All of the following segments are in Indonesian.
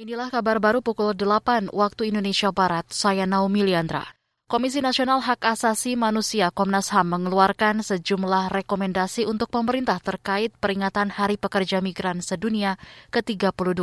Inilah kabar baru pukul 8 waktu Indonesia Barat. Saya Naomi Liandra. Komisi Nasional Hak Asasi Manusia Komnas HAM mengeluarkan sejumlah rekomendasi untuk pemerintah terkait peringatan Hari Pekerja Migran Sedunia ke-32.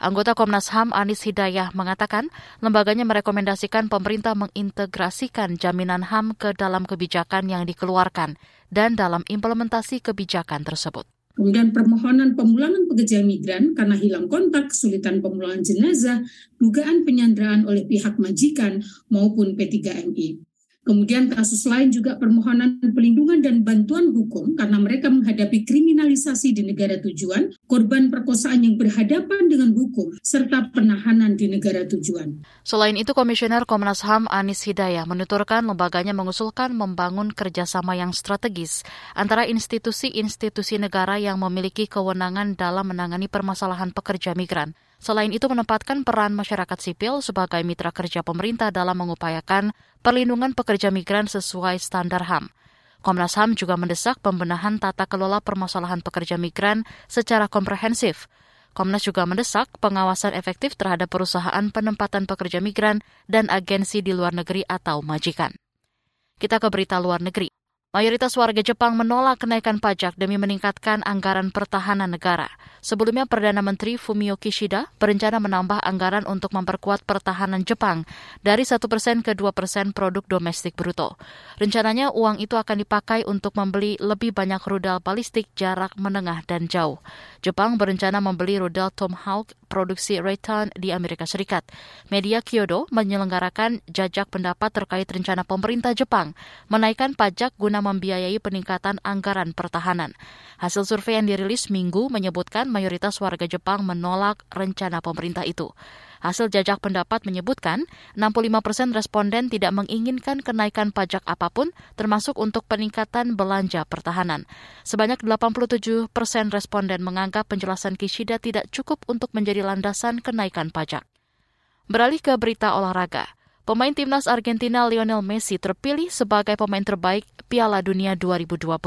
Anggota Komnas HAM Anis Hidayah mengatakan lembaganya merekomendasikan pemerintah mengintegrasikan jaminan HAM ke dalam kebijakan yang dikeluarkan dan dalam implementasi kebijakan tersebut. Kemudian permohonan pemulangan pekerja migran karena hilang kontak, kesulitan pemulangan jenazah, dugaan penyanderaan oleh pihak majikan maupun P3MI. Kemudian kasus lain juga permohonan pelindungan dan bantuan hukum karena mereka menghadapi kriminalisasi di negara tujuan, korban perkosaan yang berhadapan dengan hukum, serta penahanan di negara tujuan. Selain itu, Komisioner Komnas HAM Anis Hidayah menuturkan lembaganya mengusulkan membangun kerjasama yang strategis antara institusi-institusi negara yang memiliki kewenangan dalam menangani permasalahan pekerja migran. Selain itu menempatkan peran masyarakat sipil sebagai mitra kerja pemerintah dalam mengupayakan perlindungan pekerja migran sesuai standar HAM. Komnas HAM juga mendesak pembenahan tata kelola permasalahan pekerja migran secara komprehensif. Komnas juga mendesak pengawasan efektif terhadap perusahaan penempatan pekerja migran dan agensi di luar negeri atau majikan. Kita ke berita luar negeri. Mayoritas warga Jepang menolak kenaikan pajak demi meningkatkan anggaran pertahanan negara. Sebelumnya, Perdana Menteri Fumio Kishida berencana menambah anggaran untuk memperkuat pertahanan Jepang dari 1 persen ke 2 persen produk domestik bruto. Rencananya uang itu akan dipakai untuk membeli lebih banyak rudal balistik jarak menengah dan jauh. Jepang berencana membeli rudal Tomahawk produksi Raytheon di Amerika Serikat. Media Kyodo menyelenggarakan jajak pendapat terkait rencana pemerintah Jepang menaikkan pajak guna membiayai peningkatan anggaran pertahanan. Hasil survei yang dirilis Minggu menyebutkan mayoritas warga Jepang menolak rencana pemerintah itu. Hasil jajak pendapat menyebutkan 65 persen responden tidak menginginkan kenaikan pajak apa pun, termasuk untuk peningkatan belanja pertahanan. Sebanyak 87 persen responden menganggap penjelasan Kishida tidak cukup untuk menjadi landasan kenaikan pajak. Beralih ke berita olahraga. Pemain timnas Argentina Lionel Messi terpilih sebagai pemain terbaik Piala Dunia 2022.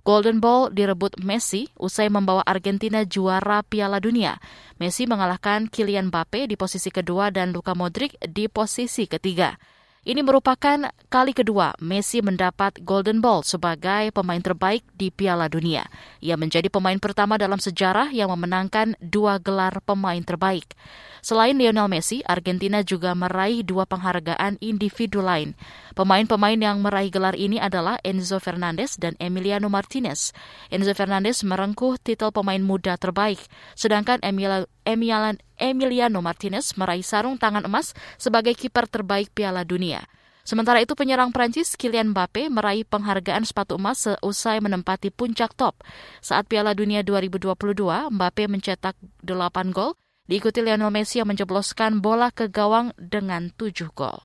Golden Ball direbut Messi usai membawa Argentina juara Piala Dunia. Messi mengalahkan Kylian Mbappe di posisi kedua dan Luka Modric di posisi ketiga. Ini merupakan kali kedua Messi mendapat Golden Ball sebagai pemain terbaik di Piala Dunia. Ia menjadi pemain pertama dalam sejarah yang memenangkan dua gelar pemain terbaik. Selain Lionel Messi, Argentina juga meraih dua penghargaan individu lain. Pemain-pemain yang meraih gelar ini adalah Enzo Fernandez dan Emiliano Martinez. Enzo Fernandez merengkuh titel pemain muda terbaik, sedangkan Emiliano Martinez meraih sarung tangan emas sebagai kiper terbaik Piala Dunia. Sementara itu penyerang Prancis Kylian Mbappe meraih penghargaan sepatu emas seusai menempati puncak top. Saat Piala Dunia 2022, Mbappe mencetak 8 gol, diikuti Lionel Messi yang menjebloskan bola ke gawang dengan tujuh gol.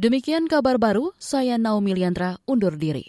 Demikian kabar baru, saya Naomi Liandra undur diri.